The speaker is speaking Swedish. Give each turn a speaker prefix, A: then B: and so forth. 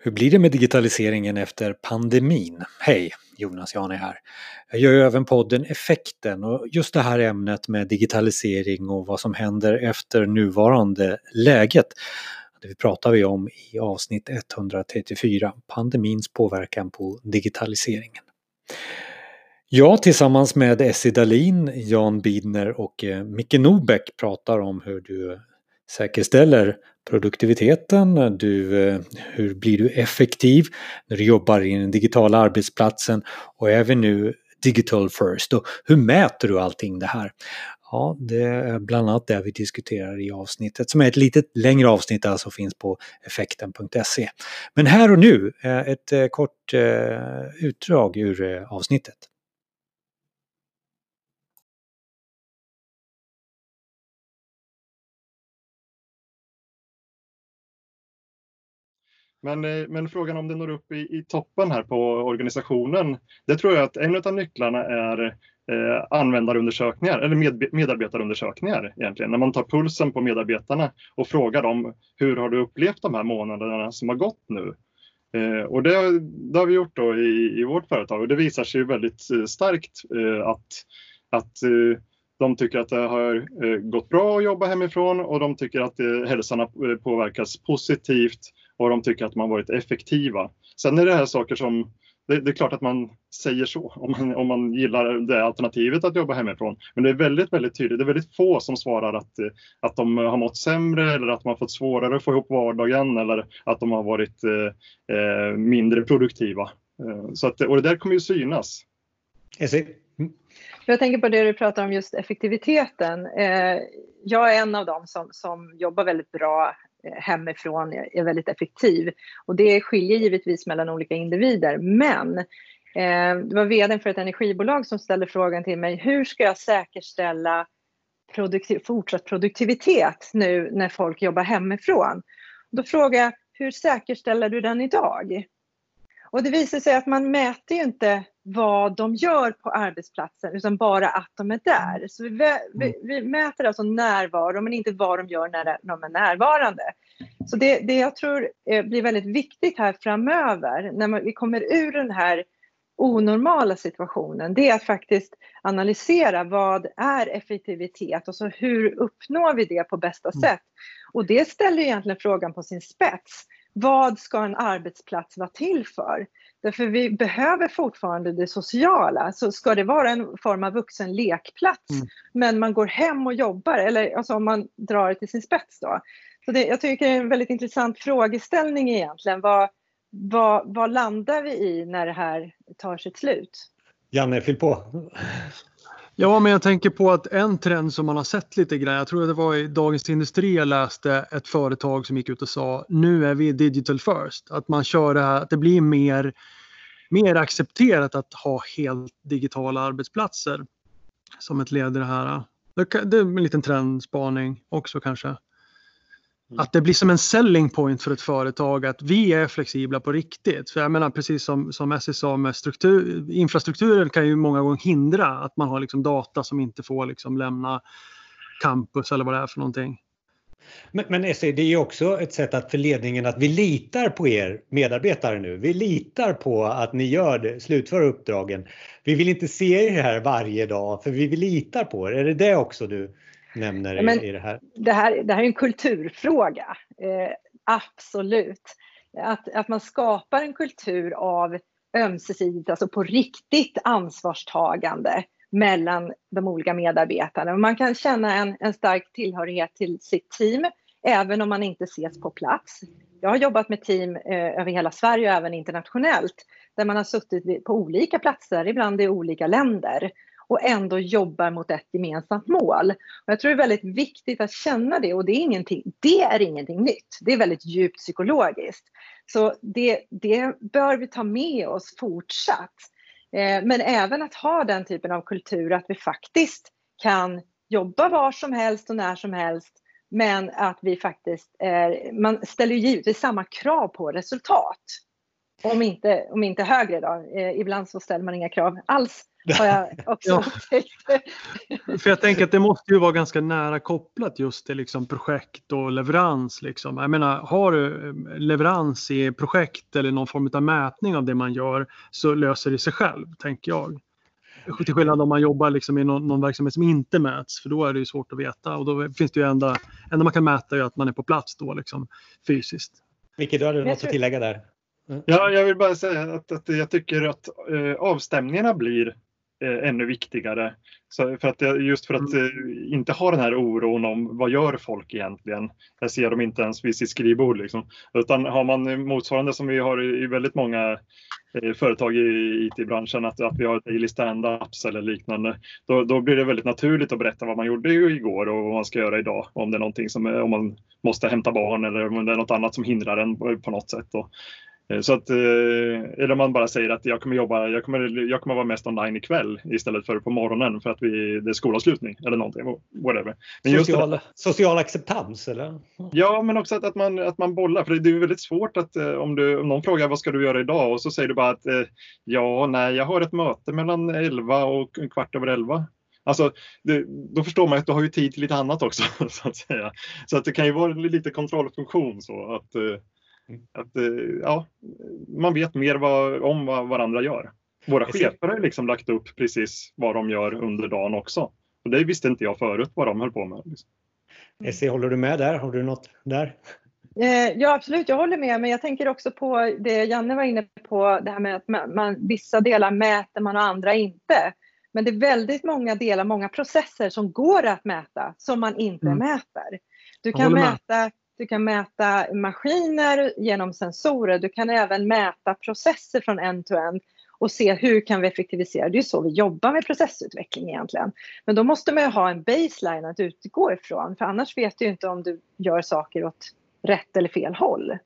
A: Hur blir det med digitaliseringen efter pandemin? Hej, Jonas Jane här. Jag gör ju även podden Effekten och just det här ämnet med digitalisering och vad som händer efter nuvarande läget. Det pratar vi om i avsnitt 134, pandemins påverkan på digitaliseringen. Jag tillsammans med Essie Dalin, Jan Bidner och eh, Micke Norbeck pratar om hur du säkerställer produktiviteten, du, eh, hur blir du effektiv när du jobbar i den digitala arbetsplatsen och även nu digital first och hur mäter du allting det här? Ja, det är bland annat det vi diskuterar i avsnittet som är ett lite längre avsnitt alltså finns på effekten.se. Men här och nu eh, ett eh, kort utdrag ur avsnittet.
B: Men, eh, men frågan om det når upp i, i toppen här på organisationen, det tror jag att en av nycklarna är eh, användarundersökningar eller med, medarbetarundersökningar egentligen. När man tar pulsen på medarbetarna och frågar dem hur har du upplevt de här månaderna som har gått nu? Eh, och det, det, har vi gjort då i, i vårt företag och det visar sig väldigt eh, starkt eh, att, att eh, de tycker att det har eh, gått bra att jobba hemifrån och de tycker att hälsan har påverkats positivt och de tycker att man varit effektiva. Sen är det här saker som det, det, är klart att man säger så om man, om man gillar det alternativet att jobba hemifrån. Men det är väldigt, väldigt tydligt. Det är väldigt få som svarar att, att de har mått sämre eller att de har fått svårare att få ihop vardagen eller att de har varit eh, eh mindre produktiva. Eh, så att, och det där kommer ju synas.
C: Jag tänker på det du pratar om just effektiviteten. Eh, jag är en av dem som, som jobbar väldigt bra Eh, hemifrån är väldigt effektiv. Och det skiljer givetvis mellan olika individer. Men eh, det var vd för ett energibolag som ställde frågan till mig, hur ska jag säkerställa produktiv, fortsatt produktivitet nu när folk jobbar hemifrån? Då frågade jag, hur säkerställer du den idag? Och det visar sig att man mäter ju inte vad de gör på arbetsplatsen utan bara att de är där. Så vi, vi, mm. vi mäter alltså närvaro men inte vad de gör när de är närvarande. Så det, det jag tror eh, blir väldigt viktigt här framöver när vi kommer ur den här onormala situationen det är att faktiskt analysera vad är effektivitet och så hur uppnår vi det på bästa mm. sätt. Och det ställer egentligen frågan på sin spets. Vad ska en arbetsplats vara till för? Därför vi behöver fortfarande det sociala. Så ska det vara en form av vuxen lekplats, mm. men man går hem och jobbar, eller alltså om man drar det till sin spets då. Så det, jag tycker det är en väldigt intressant frågeställning egentligen. Vad, vad, vad landar vi i när det här tar sitt slut?
A: Janne, fyll på.
D: Ja, men jag tänker på att en trend som man har sett lite grann, jag tror det var i Dagens Industri jag läste ett företag som gick ut och sa nu är vi digital first. Att man kör det här, att det blir mer, mer accepterat att ha helt digitala arbetsplatser som ett led i det här. Det är en liten trendspaning också kanske. Mm. Att det blir som en selling point för ett företag att vi är flexibla på riktigt. För jag menar precis som, som Essie sa med struktur, infrastrukturen kan ju många gånger hindra att man har liksom data som inte får liksom lämna campus eller vad det är för någonting.
A: Men, men Essie, det är ju också ett sätt att för ledningen att vi litar på er medarbetare nu. Vi litar på att ni gör det, slutför uppdragen. Vi vill inte se er här varje dag för vi litar på er. Är det det också du nämner Men i det här?
C: Det här, det här är en kulturfråga, eh, absolut. Att, att man skapar en kultur av ömsesidigt, alltså på riktigt ansvarstagande mellan de olika medarbetarna. Man kan känna en, en stark tillhörighet till sitt team även om man inte ses på plats. Jag har jobbat med team eh, över hela Sverige och även internationellt där man har suttit på olika platser, ibland i olika länder och ändå jobbar mot ett gemensamt mål. Och jag tror det är väldigt viktigt att känna det och det är ingenting, det är ingenting nytt. Det är väldigt djupt psykologiskt. Så det, det bör vi ta med oss fortsatt. Eh, men även att ha den typen av kultur att vi faktiskt kan jobba var som helst och när som helst men att vi faktiskt, är... man ställer ju givetvis samma krav på resultat. Om inte, om inte högre då. Eh, ibland så ställer man inga krav alls har jag också ja. upptäckt.
D: För jag tänker att det måste ju vara ganska nära kopplat just till liksom projekt och leverans. Liksom. Jag menar, har du eh, leverans i projekt eller någon form av mätning av det man gör så löser det sig själv, tänker jag. Till skillnad om man jobbar liksom i någon, någon, verksamhet som inte mäts, för då är det ju svårt att veta. Och då finns det ju enda, enda man kan mäta är att man är på plats då liksom, fysiskt.
A: Micke, du hade något att tillägga där?
B: Mm. Ja, jag vill bara säga att, att jag tycker att eh, avstämningarna blir eh, ännu viktigare. Så för att, just för att mm. eh, inte ha den här oron om vad gör folk egentligen? Jag ser dem inte ens vid sitt skrivbord. Liksom. Utan har man motsvarande som vi har i, i väldigt många eh, företag i IT-branschen, att, att vi har daily stand-ups eller liknande, då, då blir det väldigt naturligt att berätta vad man gjorde igår och vad man ska göra idag. Om det är någonting som, om man måste hämta barn eller om det är något annat som hindrar en på något sätt. Och, Eh, så att, eh, eller man bara säger att jag kommer jobba, jag kommer, jag kommer vara mest online ikväll istället för på morgonen för att vi, det är skolavslutning eller någonting. Whatever.
A: Men social, att, social acceptans eller?
B: Ja, men också att, att, man, att man bollar. För det är väldigt svårt att eh, om, du, om någon frågar vad ska du göra idag och så säger du bara att ja, nej, jag har ett möte mellan 11 och kvart över 11. Alltså, det, då förstår man att du har ju tid till lite annat också. Så att säga. Så att det kan ju vara lite kontrollfunktion så att. Att, eh, ja, man vet mer vad, om vad varandra gör. Våra chefer har liksom lagt upp precis vad de gör under dagen också. Och det visste inte jag förut vad de höll på med. Liksom.
A: Essie, håller du med där? Har du något där?
C: Eh, ja absolut, jag håller med. Men jag tänker också på det Janne var inne på, det här med att man, man, vissa delar mäter man och andra inte. Men det är väldigt många delar, många processer som går att mäta som man inte mm. mäter. Du kan mäta du kan mäta maskiner genom sensorer. Du kan även mäta processer från end-to-end och se hur kan vi effektivisera. Det är så vi jobbar med processutveckling egentligen. Men då måste man ju ha en baseline att utgå ifrån för annars vet du inte om du gör saker åt rätt eller fel håll.